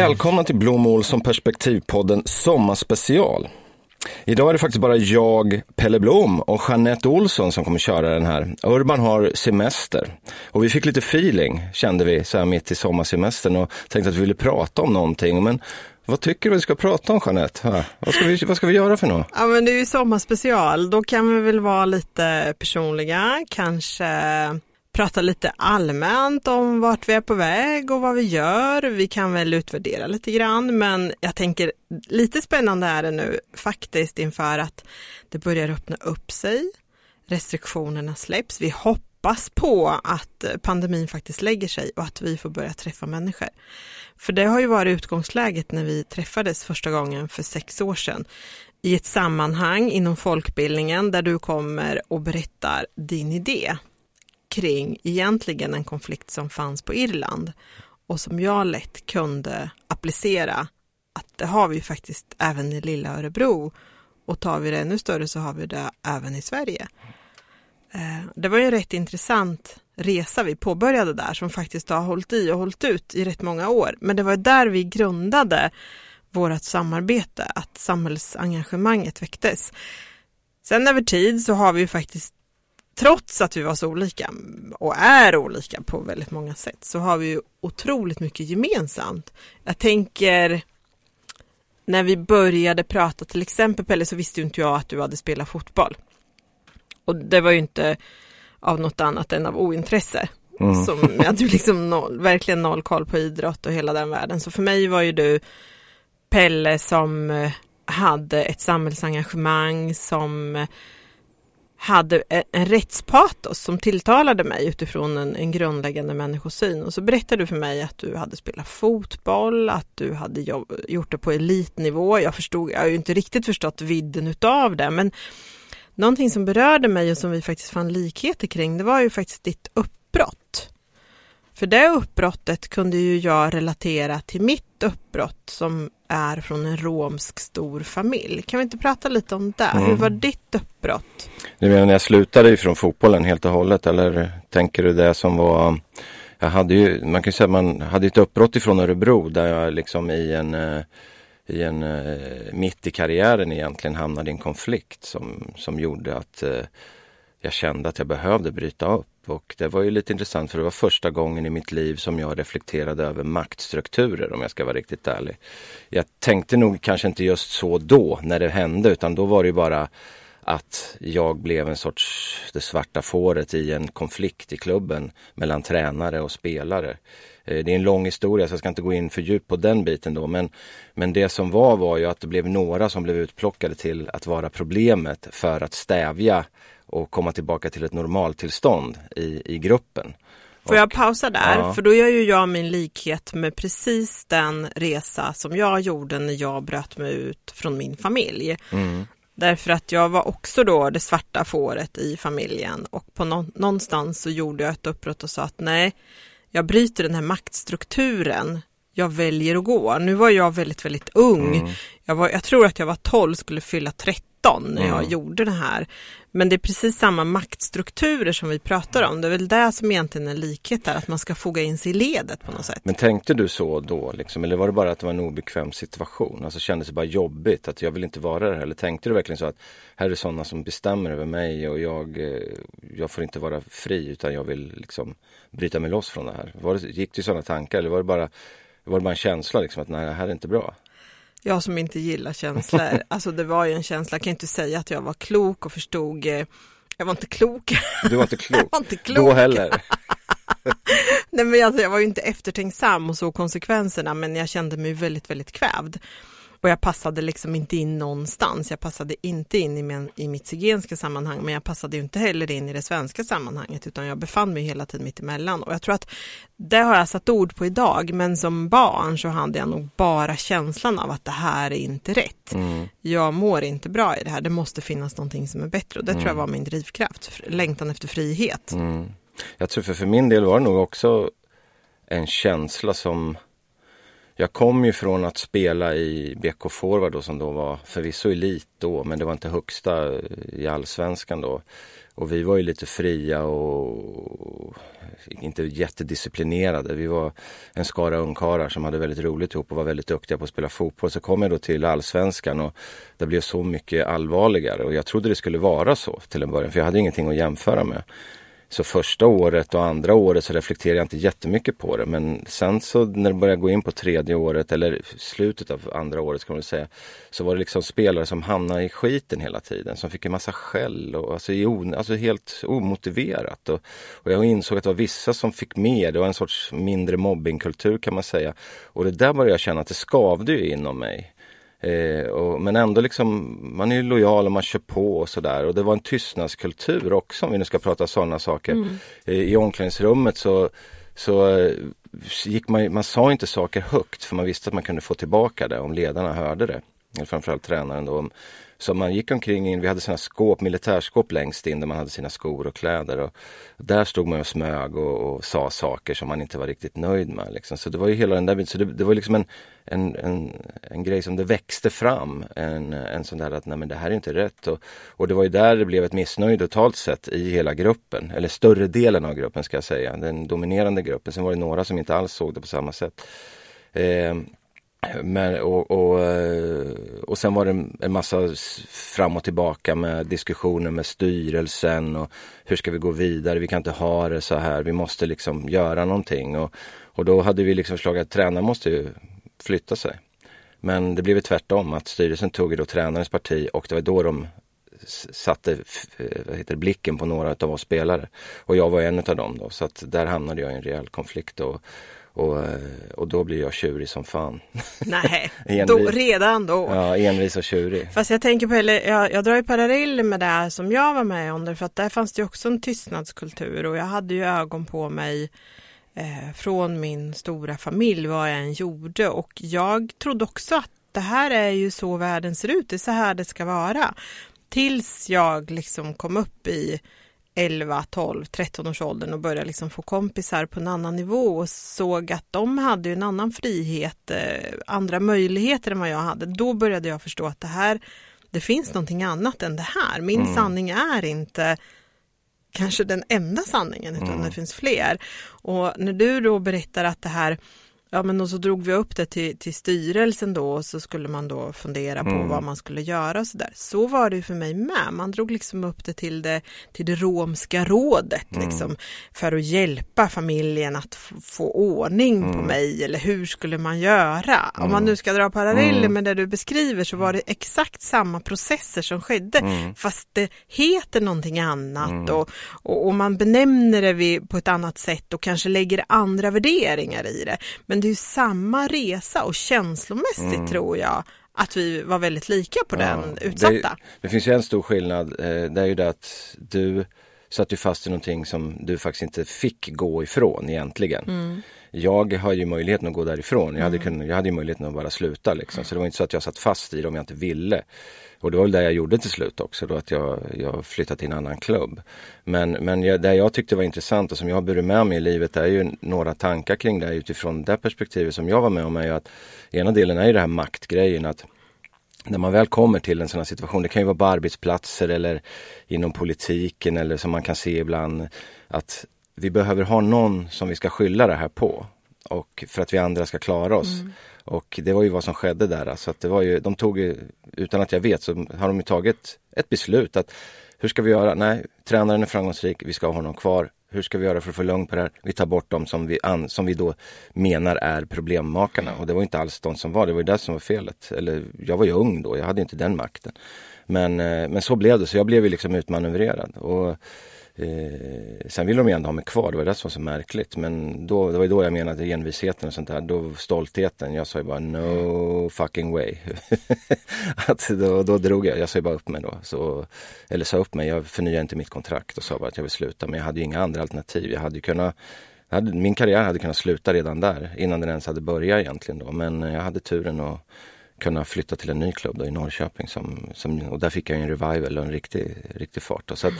Välkomna till Blom som Perspektivpodden Sommarspecial. Idag är det faktiskt bara jag, Pelle Blom och Jeanette Olsson som kommer köra den här. Urban har semester och vi fick lite feeling kände vi så här mitt i sommarsemestern och tänkte att vi ville prata om någonting. Men vad tycker du vi ska prata om Jeanette? Vad ska, vi, vad ska vi göra för något? Ja men det är ju sommarspecial, då kan vi väl vara lite personliga, kanske prata lite allmänt om vart vi är på väg och vad vi gör. Vi kan väl utvärdera lite grann, men jag tänker lite spännande är det nu faktiskt inför att det börjar öppna upp sig. Restriktionerna släpps. Vi hoppas på att pandemin faktiskt lägger sig och att vi får börja träffa människor. För det har ju varit utgångsläget när vi träffades första gången för sex år sedan i ett sammanhang inom folkbildningen där du kommer och berättar din idé kring egentligen en konflikt som fanns på Irland och som jag lätt kunde applicera att det har vi faktiskt även i lilla Örebro och tar vi det ännu större så har vi det även i Sverige. Eh, det var ju en rätt intressant resa vi påbörjade där som faktiskt har hållit i och hållit ut i rätt många år. Men det var där vi grundade vårt samarbete, att samhällsengagemanget väcktes. Sen över tid så har vi ju faktiskt trots att vi var så olika och är olika på väldigt många sätt så har vi ju otroligt mycket gemensamt. Jag tänker när vi började prata till exempel Pelle så visste ju inte jag att du hade spelat fotboll. Och det var ju inte av något annat än av ointresse. Mm. Som jag hade liksom noll, verkligen noll koll på idrott och hela den världen. Så för mig var ju du Pelle som eh, hade ett samhällsengagemang som hade en rättspatos som tilltalade mig utifrån en, en, grundläggande människosyn. Och så berättade du för mig att du hade spelat fotboll, att du hade jobb, gjort det på elitnivå. Jag förstod, jag har ju inte riktigt förstått vidden utav det, men någonting som berörde mig och som vi faktiskt fann likheter kring, det var ju faktiskt ditt uppbrott. För det uppbrottet kunde ju jag relatera till mitt uppbrott som är från en romsk stor familj. Kan vi inte prata lite om det? Mm. Hur var ditt uppbrott? Du menar när jag slutade ifrån fotbollen helt och hållet eller tänker du det som var jag hade ju, man kan säga att man hade ett uppbrott ifrån Örebro där jag liksom i en, eh, i en eh, mitt i karriären egentligen hamnade i en konflikt som, som gjorde att eh, jag kände att jag behövde bryta upp. Och det var ju lite intressant för det var första gången i mitt liv som jag reflekterade över maktstrukturer om jag ska vara riktigt ärlig. Jag tänkte nog kanske inte just så då när det hände utan då var det ju bara att jag blev en sorts det svarta fåret i en konflikt i klubben mellan tränare och spelare. Eh, det är en lång historia så jag ska inte gå in för djupt på den biten då men, men det som var var ju att det blev några som blev utplockade till att vara problemet för att stävja och komma tillbaka till ett normaltillstånd i, i gruppen. Får jag pausa där? Ja. För då gör ju jag min likhet med precis den resa som jag gjorde när jag bröt mig ut från min familj. Mm. Därför att jag var också då det svarta fåret i familjen och på nå någonstans så gjorde jag ett uppbrott och sa att nej, jag bryter den här maktstrukturen. Jag väljer att gå. Nu var jag väldigt, väldigt ung. Mm. Jag, var, jag tror att jag var 12, skulle fylla 13 när jag mm. gjorde det här. Men det är precis samma maktstrukturer som vi pratar om. Det är väl det som egentligen är likhet där, att man ska foga in sig i ledet på något sätt. Men tänkte du så då, liksom, eller var det bara att det var en obekväm situation? Alltså kändes det bara jobbigt att jag vill inte vara där? Eller tänkte du verkligen så att här är sådana som bestämmer över mig och jag, eh, jag får inte vara fri utan jag vill liksom bryta mig loss från det här? Var det, gick det i sådana tankar eller var det bara, var det bara en känsla liksom att nej, det här är inte bra? Jag som inte gillar känslor, alltså det var ju en känsla, jag kan inte säga att jag var klok och förstod, eh, jag var inte klok. Du var inte klok, var inte klok. då heller. Nej men alltså, jag var ju inte eftertänksam och såg konsekvenserna men jag kände mig väldigt, väldigt kvävd. Och jag passade liksom inte in någonstans. Jag passade inte in i, min, i mitt zigenska sammanhang, men jag passade inte heller in i det svenska sammanhanget, utan jag befann mig hela tiden mitt emellan. Och jag tror att det har jag satt ord på idag, men som barn så hade jag nog bara känslan av att det här är inte rätt. Mm. Jag mår inte bra i det här, det måste finnas någonting som är bättre och det mm. tror jag mm. var min drivkraft, längtan efter frihet. Mm. Jag tror för, för min del var det nog också en känsla som jag kom ju från att spela i BK Forward då, som då var förvisso elit då men det var inte högsta i allsvenskan då. och vi var ju lite fria och inte jättedisciplinerade. Vi var en skara ungkarlar som hade väldigt roligt ihop och var väldigt duktiga på att spela fotboll. Så kom jag då till allsvenskan och det blev så mycket allvarligare och jag trodde det skulle vara så till en början för jag hade ingenting att jämföra med. Så första året och andra året så reflekterar jag inte jättemycket på det. Men sen så när det började gå in på tredje året eller slutet av andra året ska man säga. Så var det liksom spelare som hamnade i skiten hela tiden. Som fick en massa skäll och alltså, alltså helt omotiverat. Och, och jag insåg att det var vissa som fick mer. Det var en sorts mindre mobbingkultur kan man säga. Och det där började jag känna att det skavde ju inom mig. Eh, och, men ändå liksom, man är ju lojal och man kör på och sådär. Och det var en tystnadskultur också om vi nu ska prata sådana saker. Mm. Eh, I omklädningsrummet så, så eh, gick man, man sa inte saker högt för man visste att man kunde få tillbaka det om ledarna hörde det. Eller framförallt tränaren då. Så man gick omkring in, vi hade sådana skåp, militärskåp längst in där man hade sina skor och kläder. Och där stod man och smög och, och sa saker som man inte var riktigt nöjd med. Liksom. Så det var ju hela den där biten. Så det, det, var liksom en, en, en, en grej som det växte fram. En, en sån där att nej men det här är inte rätt. Och, och det var ju där det blev ett missnöje totalt sett i hela gruppen. Eller större delen av gruppen ska jag säga. Den dominerande gruppen. Sen var det några som inte alls såg det på samma sätt. Eh, men, och, och, eh, och sen var det en massa fram och tillbaka med diskussioner med styrelsen och hur ska vi gå vidare? Vi kan inte ha det så här. Vi måste liksom göra någonting. Och, och då hade vi liksom förslag att tränaren måste ju flytta sig. Men det blev tvärtom att styrelsen tog då tränarens parti och det var då de satte eh, vad heter det, blicken på några av oss spelare. Och jag var en av dem då så att där hamnade jag i en rejäl konflikt. Och, och, eh, och då blir jag tjurig som fan. Nej, då, redan då. Ja, envis och tjurig. Fast jag tänker på, eller, jag, jag drar ju paralleller med det som jag var med om, för att där fanns det också en tystnadskultur och jag hade ju ögon på mig eh, från min stora familj vad jag än gjorde och jag trodde också att det här är ju så världen ser ut, det är så här det ska vara. Tills jag liksom kom upp i 11, 12, 13 års åldern och började liksom få kompisar på en annan nivå och såg att de hade en annan frihet, eh, andra möjligheter än vad jag hade. Då började jag förstå att det här, det finns någonting annat än det här. Min mm. sanning är inte kanske den enda sanningen utan mm. det finns fler. Och när du då berättar att det här Ja men och så drog vi upp det till, till styrelsen då och så skulle man då fundera på mm. vad man skulle göra och sådär. Så var det för mig med. Man drog liksom upp det till det, till det romska rådet mm. liksom för att hjälpa familjen att få ordning mm. på mig eller hur skulle man göra? Om man mm. nu ska dra paralleller mm. med det du beskriver så var det exakt samma processer som skedde mm. fast det heter någonting annat och, och, och, man benämner det på ett annat sätt och kanske lägger andra värderingar i det. Men det är samma resa och känslomässigt mm. tror jag att vi var väldigt lika på ja, den utsatta. Det, det, finns ju en stor skillnad. Eh, det är ju det att du satt ju fast i någonting som du faktiskt inte fick gå ifrån egentligen. Mm. Jag har ju möjligheten att gå därifrån. Jag hade, mm. kunnat, jag hade ju möjligheten att bara sluta liksom. Så det var inte så att jag satt fast i det om jag inte ville. Och det var väl det jag gjorde till slut också då att jag, jag flyttade till en annan klubb. Men, men jag, det jag tyckte var intressant och som jag har burit med mig i livet är ju några tankar kring det utifrån det perspektivet som jag var med om är ju att ena delen är ju det här maktgrejen att när man väl kommer till en sån här situation, det kan ju vara på arbetsplatser eller inom politiken eller som man kan se ibland att vi behöver ha någon som vi ska skylla det här på och för att vi andra ska klara oss. Mm. Och det var ju vad som skedde där. Alltså att det var ju, de tog ju, utan att jag vet så har de ju tagit ett beslut att hur ska vi göra? Nej, tränaren är framgångsrik, vi ska ha honom kvar. Hur ska vi göra för att få lugn på det här? Vi tar bort dem som vi, an, som vi då menar är problemmakarna. Och det var inte alls de som var, det var ju det som var felet. Eller jag var ju ung då, jag hade inte den makten. Men, eh, men så blev det, så jag blev ju liksom utmanövrerad. Och Eh, sen ville de ju ändå ha mig kvar, det var det som var så märkligt. Men då, det var ju då jag menade envisheten och sånt där, då stoltheten. Jag sa ju bara no fucking way. att då, då drog jag, jag sa ju bara upp mig då. Så, eller sa upp mig, jag förnyade inte mitt kontrakt och sa bara att jag vill sluta. Men jag hade ju inga andra alternativ. Jag hade ju kunnat hade, min karriär hade kunnat sluta redan där innan den ens hade börjat egentligen då. Men jag hade turen att kunna flytta till en ny klubb då i Norrköping. Som, som, och där fick jag en revival och en riktig, riktig fart. Då. Så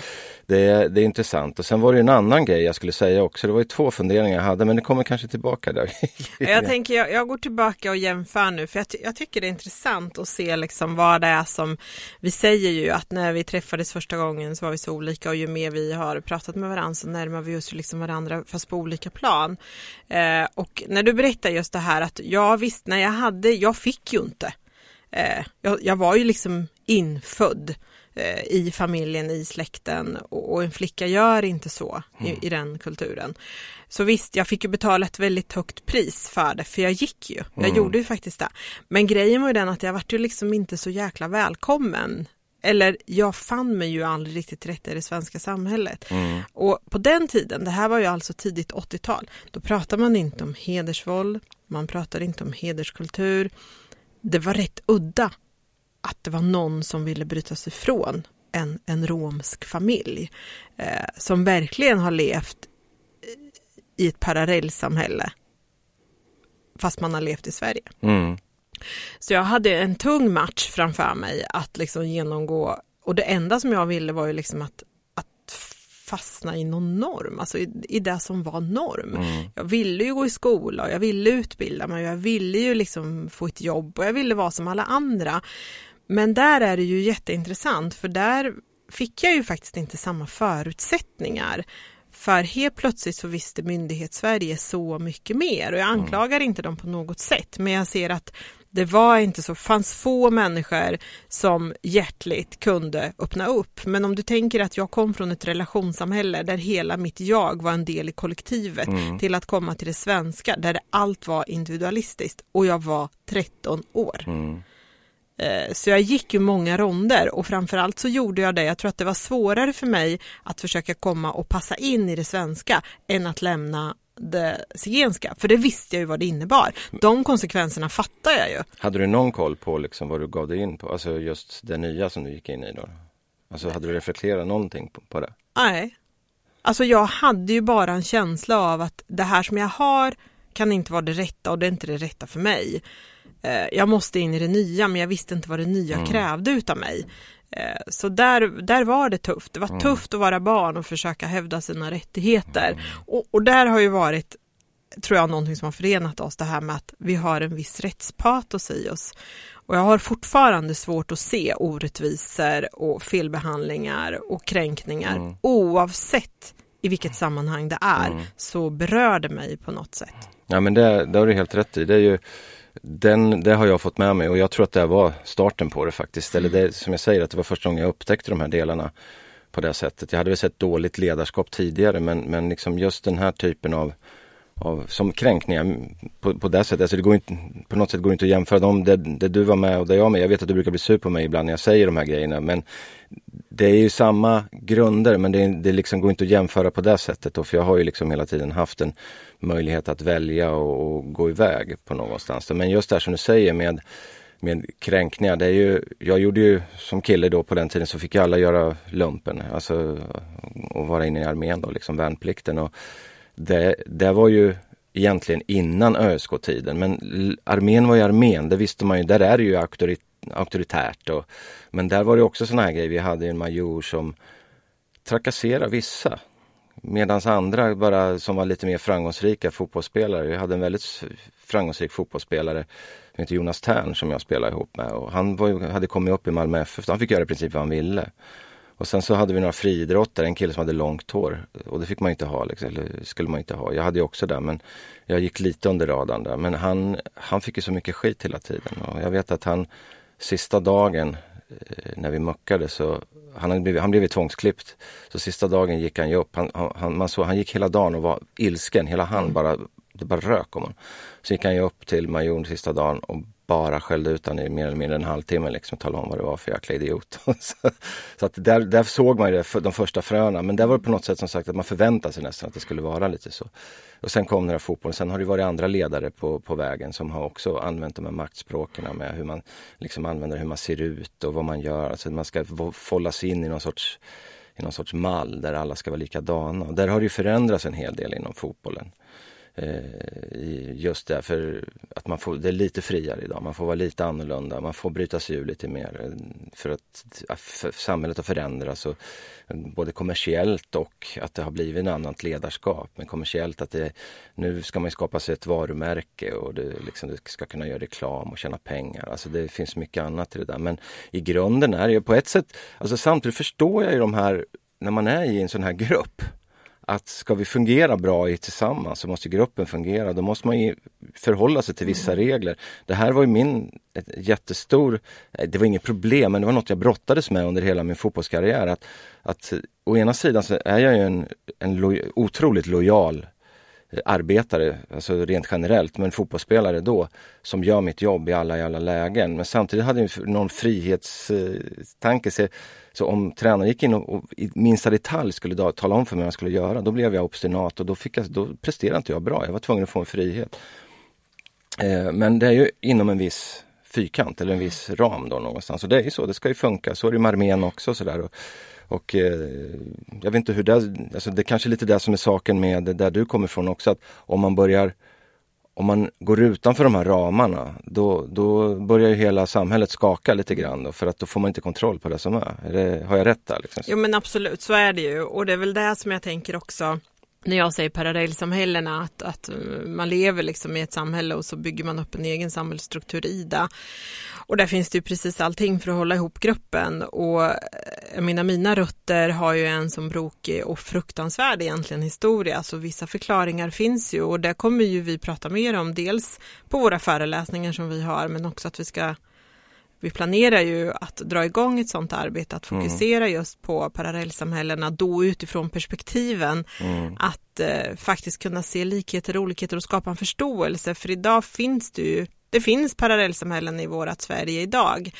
det, det är intressant. Och sen var det en annan grej jag skulle säga också. Det var ju två funderingar jag hade men det kommer kanske tillbaka där. jag tänker, jag, jag, går tillbaka och jämför nu för jag, jag, tycker det är intressant att se liksom vad det är som vi säger ju att när vi träffades första gången så var vi så olika och ju mer vi har pratat med varandra så närmar vi oss liksom varandra fast på olika plan. Eh, och när du berättar just det här att ja visst, när jag hade, jag fick ju inte. Eh, jag, jag, var ju liksom infödd eh, i familjen, i släkten och, och, en flicka gör inte så mm. i, i, den kulturen. Så visst, jag fick ju betala ett väldigt högt pris för det, för jag gick ju. Jag mm. gjorde ju faktiskt det. Men grejen var ju den att jag vart ju liksom inte så jäkla välkommen eller jag fann mig ju aldrig riktigt rätt i det svenska samhället. Mm. Och på den tiden, det här var ju alltså tidigt 80-tal, då pratade man inte om hedersvåld, man pratade inte om hederskultur. Det var rätt udda att det var någon som ville bryta sig från en, en romsk familj eh, som verkligen har levt i ett parallellsamhälle fast man har levt i Sverige. Mm. Så jag hade en tung match framför mig att liksom genomgå och det enda som jag ville var ju liksom att, att fastna i någon norm, alltså i, i det som var norm. Mm. Jag ville ju gå i skola och jag ville utbilda mig och jag ville ju liksom få ett jobb och jag ville vara som alla andra. Men där är det ju jätteintressant för där fick jag ju faktiskt inte samma förutsättningar. För helt plötsligt så visste myndighetssverige så mycket mer och jag mm. anklagar mm. inte dem på något sätt men jag ser att det var inte så, fanns få människor som hjärtligt kunde öppna upp. Men om du tänker att jag kom från ett relationssamhälle där hela mitt jag var en del i kollektivet mm. till att komma till det svenska där allt var individualistiskt och jag var 13 år. Mm. Eh, så jag gick ju många ronder och framförallt så gjorde jag det. Jag tror att det var svårare för mig att försöka komma och passa in i det svenska än att lämna det zigenska, för det visste jag ju vad det innebar. De konsekvenserna fattar jag ju. Hade du någon koll på liksom vad du gav dig in på, alltså just det nya som du gick in i då? Alltså hade du reflekterat någonting på, på det? Nej. Alltså jag hade ju bara en känsla av att det här som jag har kan inte vara det rätta och det är inte det rätta för mig. Eh, jag måste in i det nya men jag visste inte vad det nya mm. krävde utav mig. Eh, så där, där var det tufft. Det var mm. tufft att vara barn och försöka hävda sina rättigheter. Mm. Och, och, där har ju varit, tror jag, någonting som har förenat oss, det här med att vi har en viss rättspatos i oss. Och jag har fortfarande svårt att se orättvisor och felbehandlingar och kränkningar mm. oavsett i vilket sammanhang det är mm. så berör det mig på något sätt. Ja men det, det har du helt rätt i. Det är ju den, det har jag fått med mig och jag tror att det var starten på det faktiskt. Eller det, som jag säger, att det var första gången jag upptäckte de här delarna på det sättet. Jag hade väl sett dåligt ledarskap tidigare men, men liksom just den här typen av, av som kränkningar på, på det sättet. Alltså det går inte, på något sätt går det inte att jämföra dem, det, det du var med och det jag var med. Jag vet att du brukar bli sur på mig ibland när jag säger de här grejerna men det är ju samma grunder men det, det liksom går inte att jämföra på det sättet då, för jag har ju liksom hela tiden haft en möjlighet att välja och, och gå iväg på någonstans. Men just det här som du säger med med kränkningar. Det är ju, jag gjorde ju som kille då på den tiden så fick alla göra lumpen, alltså och vara inne i armén då, liksom värnplikten. Och det, det var ju egentligen innan ÖSK-tiden men armén var ju armén, det visste man ju, där är det ju auktorit, auktoritärt. Och, men där var det också sådana här grejer, vi hade en major som trakasserade vissa. Medan andra bara som var lite mer framgångsrika fotbollsspelare. Vi hade en väldigt framgångsrik fotbollsspelare som heter Jonas Tern som jag spelade ihop med. Och han var, hade kommit upp i Malmö FF, han fick göra i princip vad han ville. Och sen så hade vi några friidrottare, en kille som hade långt hår. Och det fick man inte ha, liksom, eller skulle man inte ha. Jag hade ju också det men jag gick lite under radarn där. Men han, han fick ju så mycket skit hela tiden. Och jag vet att han sista dagen eh, när vi muckade så han, hade blivit, han blev tvångsklippt. Så sista dagen gick han ju upp. Han, han, man såg, han gick hela dagen och var ilsken. Hela han bara, det bara rök om honom. Så gick han ju upp till majorn sista dagen och bara skällde ut honom i mer eller mindre en halvtimme liksom och talade om vad det var för jäkla idiot. så, så att där, där såg man ju det, de första fröna. Men där var det på något sätt som sagt att man förväntade sig nästan att det skulle vara lite så. Och sen kom den här fotbollen. Sen har det varit andra ledare på, på vägen som har också använt de här maktspråken med hur man liksom använder hur man ser ut och vad man gör. Alltså man ska fållas in i någon sorts i någon sorts mall där alla ska vara likadana. Och där har det ju förändrats en hel del inom fotbollen. Eh, just därför att man får, det är lite friare idag, man får vara lite annorlunda, man får bryta sig ur lite mer eh, för att för samhället har förändrats och eh, både kommersiellt och att det har blivit ett annat ledarskap. Men kommersiellt att det, nu ska man skapa sig ett varumärke och det, liksom, du ska kunna göra reklam och tjäna pengar. Alltså det finns mycket annat i det där. Men i grunden är det ju på ett sätt, alltså samtidigt förstår jag ju de här, när man är i en sån här grupp, att ska vi fungera bra i tillsammans så måste gruppen fungera. Då måste man ju förhålla sig till vissa mm. regler. Det här var ju min jättestor, det var inget problem men det var något jag brottades med under hela min fotbollskarriär. Att, att å ena sidan så är jag ju en, en lo, otroligt lojal Eh, arbetare, alltså rent generellt, men fotbollsspelare då, som gör mitt jobb i alla, i alla lägen. Men samtidigt hade jag någon frihetstanke. Eh, så, så om tränaren gick in och, och, i minsta detalj skulle då, tala om för mig vad jag skulle göra, då blev jag obstinat och då, fick jag, då presterade inte jag bra. Jag var tvungen att få en frihet. Eh, men det är ju inom en viss fyrkant eller en viss ram då någonstans. Och det är ju så, det ska ju funka. Så är det med armén också. Sådär. Och, och eh, jag vet inte hur det, alltså det kanske är lite det som är saken med där du kommer ifrån också, att om man börjar om man går utanför de här ramarna, då, då börjar ju hela samhället skaka lite grann då, för att då får man inte kontroll på det som är. är det, har jag rätt där? Liksom? Jo men absolut, så är det ju och det är väl det som jag tänker också när jag säger parallellsamhällena, att, att eh, man lever liksom i ett samhälle och så bygger man upp en egen samhällsstruktur i det. Och där finns det ju precis allting för att hålla ihop gruppen. Och eh, jag menar mina rötter har ju en som brokig och fruktansvärd egentligen historia. Så vissa förklaringar finns ju och det kommer ju vi prata mer om. Dels på våra föreläsningar som vi har men också att vi ska vi planerar ju att dra igång ett sådant arbete, att fokusera mm. just på parallellsamhällena då utifrån perspektiven mm. att eh, faktiskt kunna se likheter och olikheter och skapa en förståelse. För idag finns det ju, det finns parallellsamhällen i vårat Sverige idag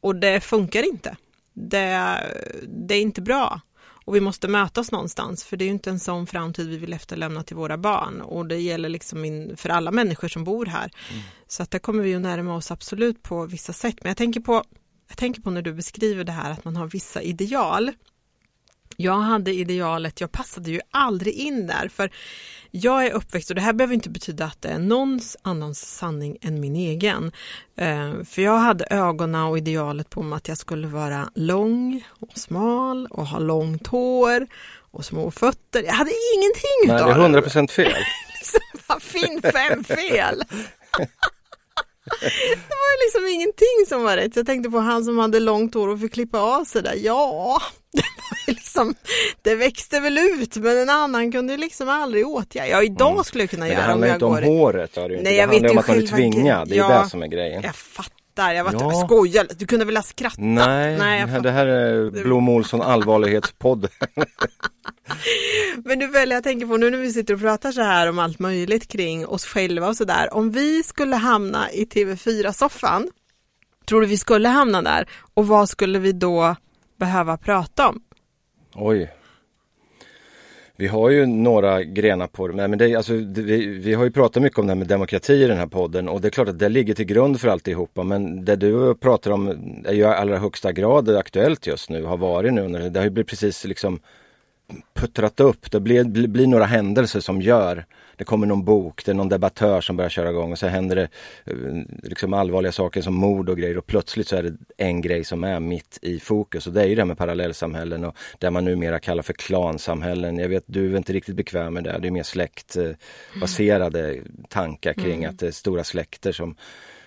och det funkar inte. Det, det är inte bra. Och vi måste mötas någonstans för det är ju inte en sån framtid vi vill efterlämna till våra barn och det gäller liksom in, för alla människor som bor här. Mm. Så att där kommer vi att närma oss absolut på vissa sätt. Men jag tänker på, jag tänker på när du beskriver det här att man har vissa ideal. Jag hade idealet, jag passade ju aldrig in där för jag är uppväxt och det här behöver inte betyda att det är någons annans sanning än min egen. Eh, för jag hade ögonen och idealet på mig att jag skulle vara lång och smal och ha långt hår och små fötter. Jag hade ingenting Nej, det är hundra procent fel. Vad fin fem fel! det var liksom ingenting som var rätt. Jag tänkte på han som hade långt hår och fick klippa av sig där. Ja, det, liksom, det växte väl ut men en annan kunde liksom aldrig åtgärda. Ja, idag mm. skulle jag kunna men göra det handlar inte om håret. Har du inte. Nej, jag det handlar om att man är tvingad. Det är ja, det som är grejen. Jag fattar. Jag var ja. skojade. Du kunde väl ha skrattat? Nej, Nej det här är Blom Olsson allvarlighetspodd. Men nu väljer, jag tänker på nu när vi sitter och pratar så här om allt möjligt kring oss själva och så där. Om vi skulle hamna i TV4-soffan, tror du vi skulle hamna där? Och vad skulle vi då behöva prata om? Oj. Vi har ju några grenar på det, men det, alltså, det, vi, vi, har ju pratat mycket om det här med demokrati i den här podden och det är klart att det ligger till grund för alltihopa men det du pratar om är ju i allra högsta grad aktuellt just nu, har varit nu. Det har ju blivit precis liksom puttrat upp. Det blir, blir, några händelser som gör, det kommer någon bok, det är någon debattör som börjar köra igång och så händer det eh, liksom allvarliga saker som mord och grejer och plötsligt så är det en grej som är mitt i fokus och det är ju det här med parallellsamhällen och det man numera kallar för klansamhällen. Jag vet du är inte riktigt bekväm med det, det är mer släktbaserade tankar kring mm. att det är stora släkter som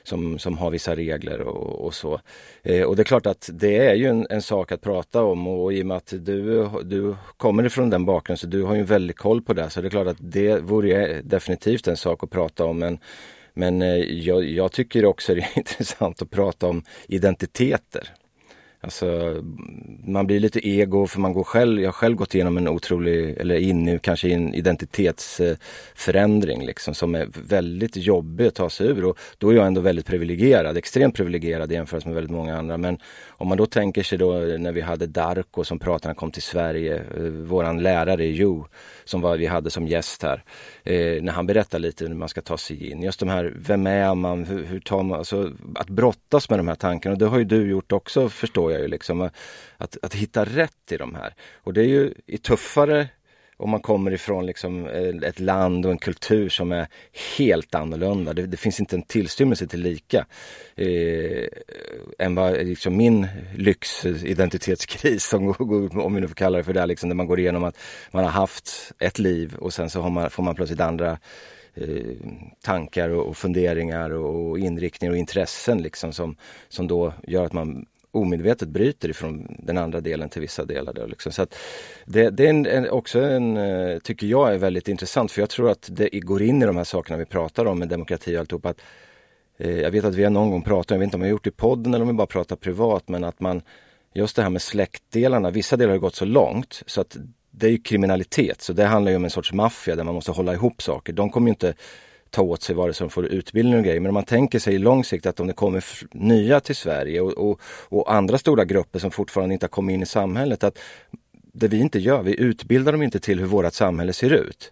som, som har vissa regler och, och så. Eh, och det är klart att det är ju en, en, sak att prata om och i och med att du, du kommer ifrån den bakgrunden så du har ju väldigt koll på det så det är klart att det vore definitivt en sak att prata om men men eh, jag, jag tycker också det är intressant att prata om identiteter. Alltså, man blir lite ego för man går själv, jag har själv gått igenom en otrolig, eller in nu kanske i en identitetsförändring liksom som är väldigt jobbig att ta sig ur och då är jag ändå väldigt privilegierad, extremt privilegierad i jämförelse med väldigt många andra. Men om man då tänker sig då när vi hade Darko som pratade, han kom till Sverige, eh, våran lärare Jo som var, vi hade som gäst här. Eh, när han berättar lite hur man ska ta sig in. Just de här, vem är man, hur, hur tar man, alltså att brottas med de här tankarna. Och det har ju du gjort också förstår jag ju liksom. Att, att hitta rätt i de här. Och det är ju i tuffare om man kommer ifrån liksom eh, ett land och en kultur som är helt annorlunda. Det, det finns inte en tillstymmelse till lika. Eh, än vad liksom min lyxidentitetskris, om vi nu får kalla det för det, liksom, där man går igenom att man har haft ett liv och sen så man, får man plötsligt andra eh, tankar och, och funderingar och inriktningar och intressen liksom som, som då gör att man omedvetet bryter ifrån den andra delen till vissa delar. Där, liksom. Så att det, det är en, en, också en, eh, tycker jag är väldigt intressant för jag tror att det går in i de här sakerna vi pratar om med demokrati och alltihop. Att, eh, jag vet att vi har någon gång pratat, jag vet inte om vi har gjort det i podden eller om vi bara pratar privat, men att man just det här med släktdelarna, vissa delar har gått så långt så att det är ju kriminalitet, så det handlar ju om en sorts maffia där man måste hålla ihop saker. De kommer ju inte ta åt sig vare sig de får utbildning och grejer. Men om man tänker sig lång sikt att om det kommer nya till Sverige och, och, och, andra stora grupper som fortfarande inte har kommit in i samhället. att Det vi inte gör, vi utbildar dem inte till hur vårt samhälle ser ut.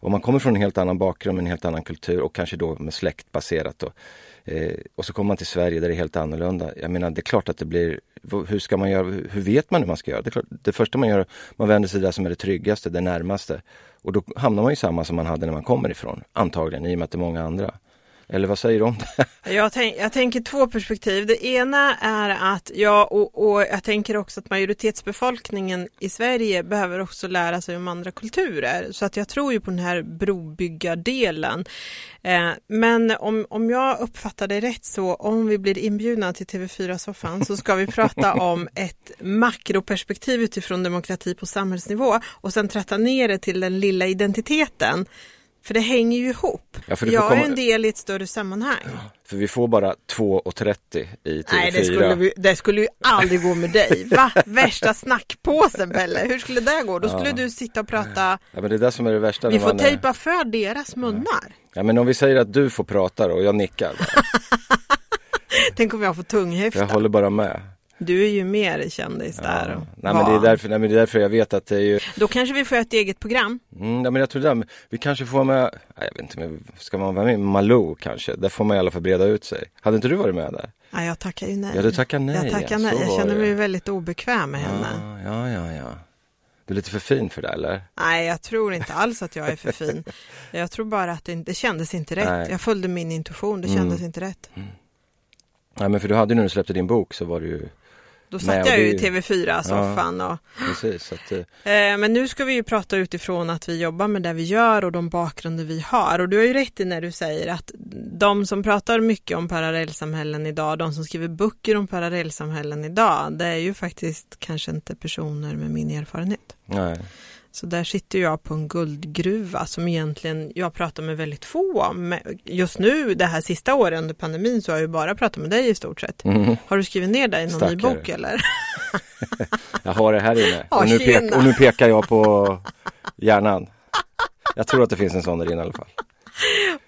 Om man kommer från en helt annan bakgrund, en helt annan kultur och kanske då med släktbaserat. Då, eh, och så kommer man till Sverige där det är helt annorlunda. Jag menar det är klart att det blir, hur ska man göra, hur vet man hur man ska göra? Det, klart, det första man gör, man vänder sig där som är det tryggaste, det närmaste. Och då hamnar man ju samma som man hade när man kommer ifrån, antagligen, i och med att det är många andra. Eller vad säger du om det? Jag, tänk, jag tänker två perspektiv. Det ena är att, ja, och, och, jag tänker också att majoritetsbefolkningen i Sverige behöver också lära sig om andra kulturer. Så att jag tror ju på den här brobyggardelen. Eh, men om, om jag uppfattar det rätt så, om vi blir inbjudna till TV4-soffan så ska vi prata om ett makroperspektiv utifrån demokrati på samhällsnivå och sen tratta ner det till den lilla identiteten för det hänger ju ihop. Ja, jag komma... är en del i ett större sammanhang. Ja, för vi får bara 2.30 i TV4. Nej, det skulle, vi, det skulle ju aldrig gå med dig. Va? Värsta snackpåsen Pelle, hur skulle det gå? Då skulle ja. du sitta och prata. Ja, men det är det som är det värsta. Vi får man... tejpa för deras munnar. Ja, men om vi säger att du får prata och jag nickar. Tänk om jag får tunghäfta. Jag håller bara med. Du är ju mer kändis ja. där. Och nej, men det är därför, nej men det är därför jag vet att det är ju Då kanske vi får ett eget program. Mm, nej, men jag tror det, vi kanske får med, nej, jag vet inte, men ska man vara med Malou kanske? Där får man i alla fall breda ut sig. Hade inte du varit med där? Nej, jag tackar ju nej. Ja, du tackar nej. Jag tackar nej, jag känner mig väldigt obekväm med henne. Ja, ja, ja. Du är lite för fin för det eller? Nej, jag tror inte alls att jag är för fin. jag tror bara att det, det kändes inte rätt. Nej. Jag följde min intuition, det kändes mm. inte rätt. Mm. Nej, men för du hade ju när du släppte din bok så var det ju då satt jag ju i TV4-soffan. Ja, och... Precis, att, eh, men nu ska vi ju prata utifrån att vi jobbar med det vi gör och de bakgrunder vi har. Och du har ju rätt i när du säger att de som pratar mycket om parallellsamhällen idag, de som skriver böcker om parallellsamhällen idag, det är ju faktiskt kanske inte personer med min erfarenhet. Nej. Så där sitter jag på en guldgruva som egentligen jag pratar med väldigt få om. Just nu, det här sista året under pandemin, så har jag ju bara pratat med dig i stort sett. Mm. Har du skrivit ner dig i någon Stackare. ny bok eller? jag har det här inne och nu, pek, och nu pekar jag på hjärnan. Jag tror att det finns en sån där inne i alla fall.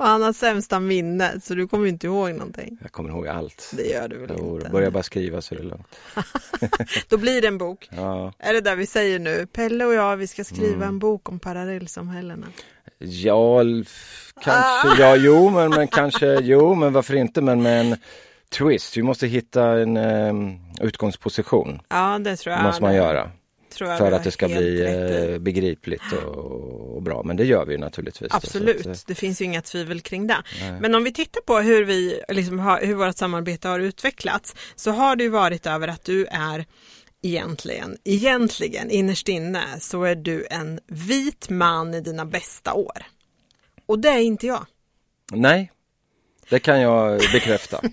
Och han har sämsta minnet så du kommer inte ihåg någonting. Jag kommer ihåg allt. Det gör du väl jo, inte? Börja bara skriva så är det lugnt. Då blir det en bok. Ja. Är det där vi säger nu? Pelle och jag, vi ska skriva mm. en bok om parallellsamhällena. Ja, kanske, ah. ja, jo, men, men kanske, jo, men varför inte, men med en twist. Vi måste hitta en um, utgångsposition. Ja, det tror jag. Det måste man göra för att det ska bli rätt. Eh, begripligt och, och, bra. Men det gör vi naturligtvis. Absolut, att, det finns ju inga tvivel kring det. Nej. Men om vi tittar på hur, vi, liksom, hur vårt samarbete har utvecklats så har det varit över att du är egentligen, egentligen innerst inne så är du en vit man i dina bästa år. Och det är inte jag. Nej, det kan jag bekräfta.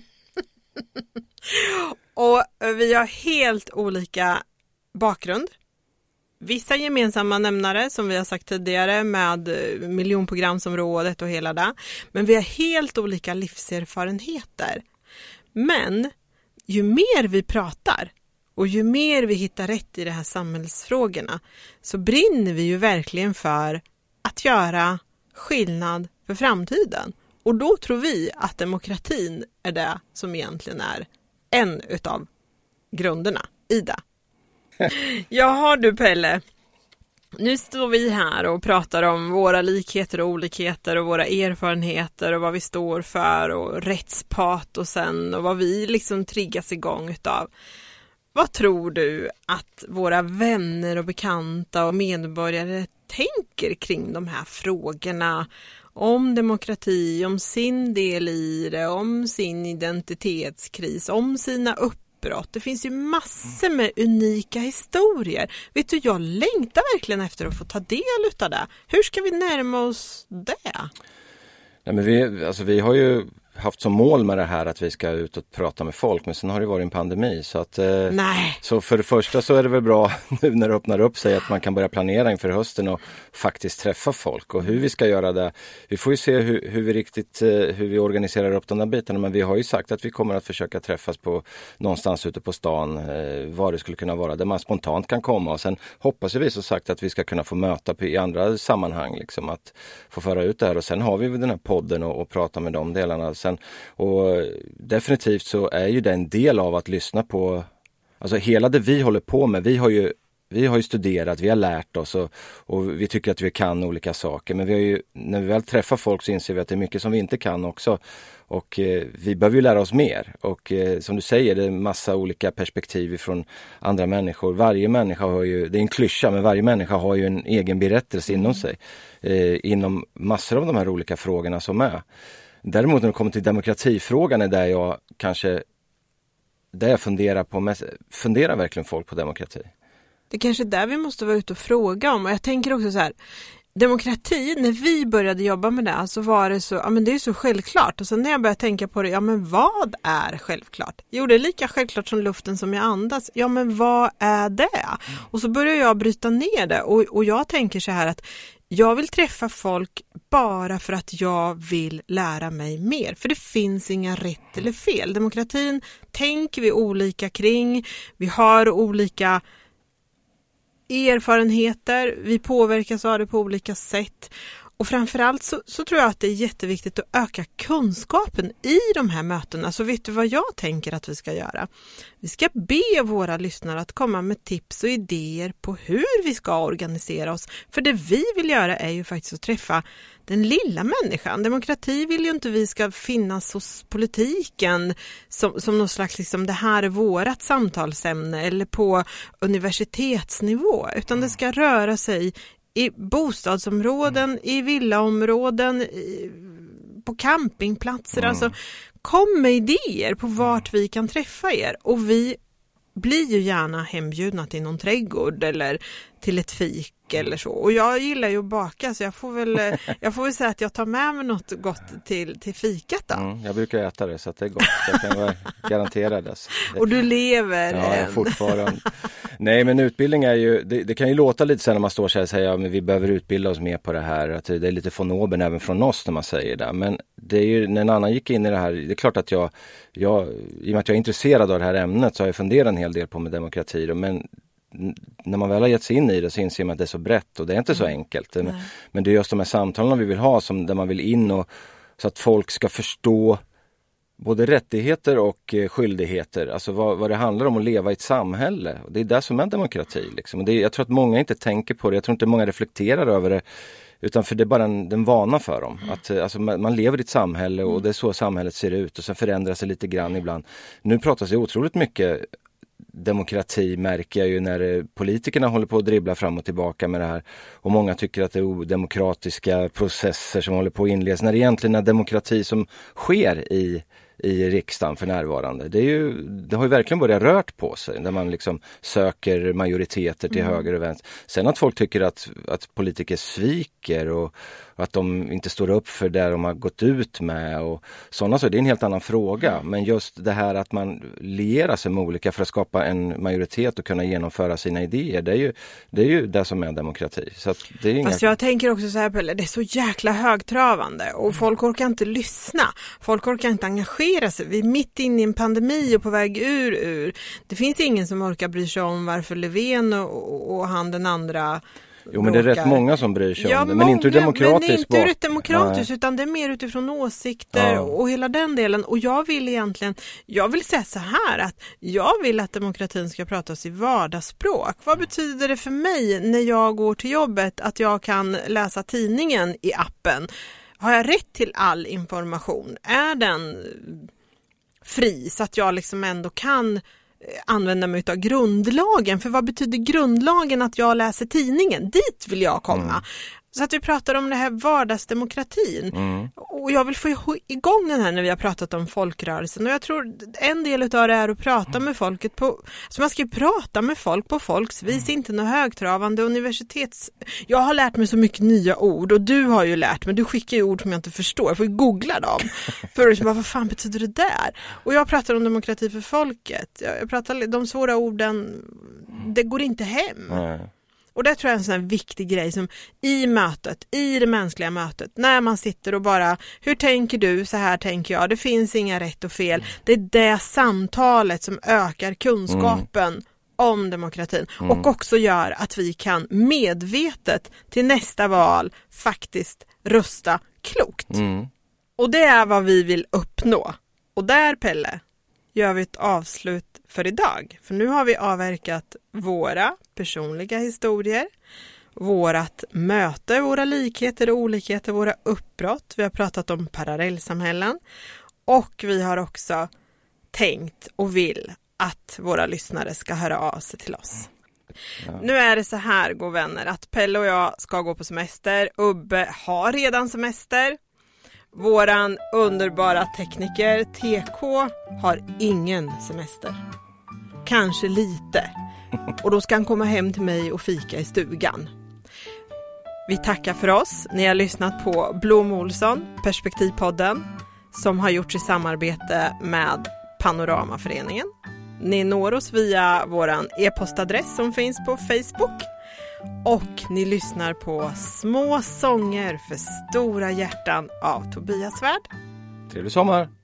och vi har helt olika bakgrund. Vissa gemensamma nämnare som vi har sagt tidigare med eh, miljonprogramsområdet och hela det. Men vi har helt olika livserfarenheter. Men ju mer vi pratar och ju mer vi hittar rätt i de här samhällsfrågorna så brinner vi ju verkligen för att göra skillnad för framtiden. Och då tror vi att demokratin är det som egentligen är en utav grunderna i det. Jaha du Pelle. Nu står vi här och pratar om våra likheter och olikheter och våra erfarenheter och vad vi står för och rättspat och vad vi liksom triggas igång utav. Vad tror du att våra vänner och bekanta och medborgare tänker kring de här frågorna om demokrati, om sin del i det, om sin identitetskris, om sina brott. Det finns ju massor med unika historier. Vet du, jag längtar verkligen efter att få ta del av det. Hur ska vi närma oss det? Nej, men vi, alltså vi har ju haft som mål med det här att vi ska ut och prata med folk men sen har det varit en pandemi så att eh, Nej. Så för det första så är det väl bra nu när det öppnar upp sig att man kan börja planera inför hösten och faktiskt träffa folk och hur vi ska göra det. Vi får ju se hur, hur vi riktigt eh, hur vi organiserar upp de där bitarna men vi har ju sagt att vi kommer att försöka träffas på någonstans ute på stan eh, var det skulle kunna vara där man spontant kan komma och sen hoppas vi så sagt att vi ska kunna få möta i andra sammanhang liksom att få föra ut det här och sen har vi den här podden och, och prata med de delarna sen. Och definitivt så är ju det en del av att lyssna på, alltså hela det vi håller på med, vi har ju vi har ju studerat, vi har lärt oss och, och, vi tycker att vi kan olika saker. Men vi har ju, när vi väl träffar folk så inser vi att det är mycket som vi inte kan också. Och eh, vi behöver ju lära oss mer. Och eh, som du säger, det är massa olika perspektiv från andra människor. Varje människa har ju, det är en klyscha, men varje människa har ju en egen berättelse inom sig. Eh, inom massor av de här olika frågorna som är. Däremot när det kommer till demokratifrågan är där jag kanske, där jag funderar på, mest, funderar verkligen folk på demokrati? Det är kanske är där vi måste vara ute och fråga om och jag tänker också så här, demokrati, när vi började jobba med det så var det så, ja men det är så självklart och sen när jag började tänka på det, ja men vad är självklart? Jo det är lika självklart som luften som jag andas, ja men vad är det? Och så börjar jag bryta ner det och, och jag tänker så här att jag vill träffa folk bara för att jag vill lära mig mer. För det finns inga rätt eller fel. Demokratin tänker vi olika kring. Vi har olika erfarenheter. Vi påverkas av det på olika sätt. Och framförallt så, så tror jag att det är jätteviktigt att öka kunskapen i de här mötena. Så vet du vad jag tänker att vi ska göra? Vi ska be våra lyssnare att komma med tips och idéer på hur vi ska organisera oss. För det vi vill göra är ju faktiskt att träffa den lilla människan. Demokrati vill ju inte vi ska finnas hos politiken som, som någon slags, liksom, det här är vårat samtalsämne eller på universitetsnivå, utan det ska röra sig i bostadsområden, i villaområden, i, på campingplatser. Mm. Alltså, kom med idéer på vart vi kan träffa er och vi blir ju gärna hembjudna till någon trädgård eller till ett fik eller så. Och jag gillar ju att baka så jag får väl, eh, jag får väl säga att jag tar med mig något gott till, till fikat då. Mm, jag brukar äta det så att det är gott, jag kan garantera det. Och du lever Ja, än. fortfarande. Nej men utbildning är ju, det, det, kan ju låta lite så när man står så här och säger att ja, vi behöver utbilda oss mer på det här. Att det är lite von oben även från oss när man säger det. Men det är ju när en annan gick in i det här, det är klart att jag, jag i och med att jag är intresserad av det här ämnet så har jag funderat en hel del på med demokrati. Men när man väl har gett sig in i det så inser man att det är så brett och det är inte så mm. enkelt. Men, men det är just de här samtalen vi vill ha som, där man vill in och så att folk ska förstå både rättigheter och eh, skyldigheter, alltså vad, vad, det handlar om att leva i ett samhälle. Det är det som är demokrati. Liksom. Det, jag tror att många inte tänker på det, jag tror inte många reflekterar över det. Utan för det är bara en, en vana för dem. Mm. Att, eh, alltså, man lever i ett samhälle och mm. det är så samhället ser ut och sen förändras det lite grann ibland. Nu pratas det otroligt mycket demokrati märker jag ju när eh, politikerna håller på att dribbla fram och tillbaka med det här. Och många tycker att det är odemokratiska processer som håller på att inledas. När det egentligen är demokrati som sker i i riksdagen för närvarande. Det, är ju, det har ju verkligen börjat rört på sig när man liksom söker majoriteter till mm. höger och vänster. Sen att folk tycker att, att politiker sviker och, att de inte står upp för det de har gått ut med och sådana saker. Det är en helt annan fråga. Men just det här att man lierar sig med olika för att skapa en majoritet och kunna genomföra sina idéer. Det är ju det, är ju det som är demokrati. Så det är inga... Fast jag tänker också så här Pelle, det är så jäkla högtravande och folk orkar inte lyssna. Folk orkar inte engagera sig. Vi är mitt inne i en pandemi och på väg ur, ur. Det finns ingen som orkar bry sig om varför Löfven och, och han den andra Jo men det är rätt många som bryr sig ja, om det, men inte ur demokratisk Men inte ur demokratiskt utan det är mer utifrån åsikter ja. och hela den delen. Och jag vill egentligen, jag vill säga så här att jag vill att demokratin ska pratas i vardagsspråk. Vad betyder det för mig när jag går till jobbet att jag kan läsa tidningen i appen? Har jag rätt till all information? Är den fri så att jag liksom ändå kan Eh, använda mig av grundlagen. För vad betyder grundlagen att jag läser tidningen? Dit vill jag komma. Mm. Så att vi pratar om det här vardagsdemokratin. Mm. Och jag vill få igång den här när vi har pratat om folkrörelsen. Och jag tror en del av det är att prata med folket på, så man ska ju prata med folk på folks vis, mm. inte något högtravande universitets... Jag har lärt mig så mycket nya ord och du har ju lärt mig, du skickar ju ord som jag inte förstår, jag får ju googla dem. För att bara, vad fan betyder det där? Och jag pratar om demokrati för folket. Jag pratar de svåra orden, det går inte hem. Mm. Och det tror jag är en sån viktig grej som i mötet, i det mänskliga mötet, när man sitter och bara, hur tänker du, så här tänker jag, det finns inga rätt och fel. Det är det samtalet som ökar kunskapen mm. om demokratin mm. och också gör att vi kan medvetet till nästa val faktiskt rösta klokt. Mm. Och det är vad vi vill uppnå. Och där Pelle, gör vi ett avslut för idag. För nu har vi avverkat våra personliga historier, vårat möte, våra likheter och olikheter, våra uppbrott. Vi har pratat om parallellsamhällen och vi har också tänkt och vill att våra lyssnare ska höra av sig till oss. Ja. Nu är det så här, god vänner, att Pelle och jag ska gå på semester. Ubbe har redan semester. Våran underbara tekniker TK har ingen semester. Kanske lite. Och då ska han komma hem till mig och fika i stugan. Vi tackar för oss. Ni har lyssnat på Blom Olsson, Perspektivpodden, som har gjorts i samarbete med Panoramaföreningen. Ni når oss via vår e-postadress som finns på Facebook och ni lyssnar på Små sånger för stora hjärtan av Tobias Svärd. Trevlig sommar!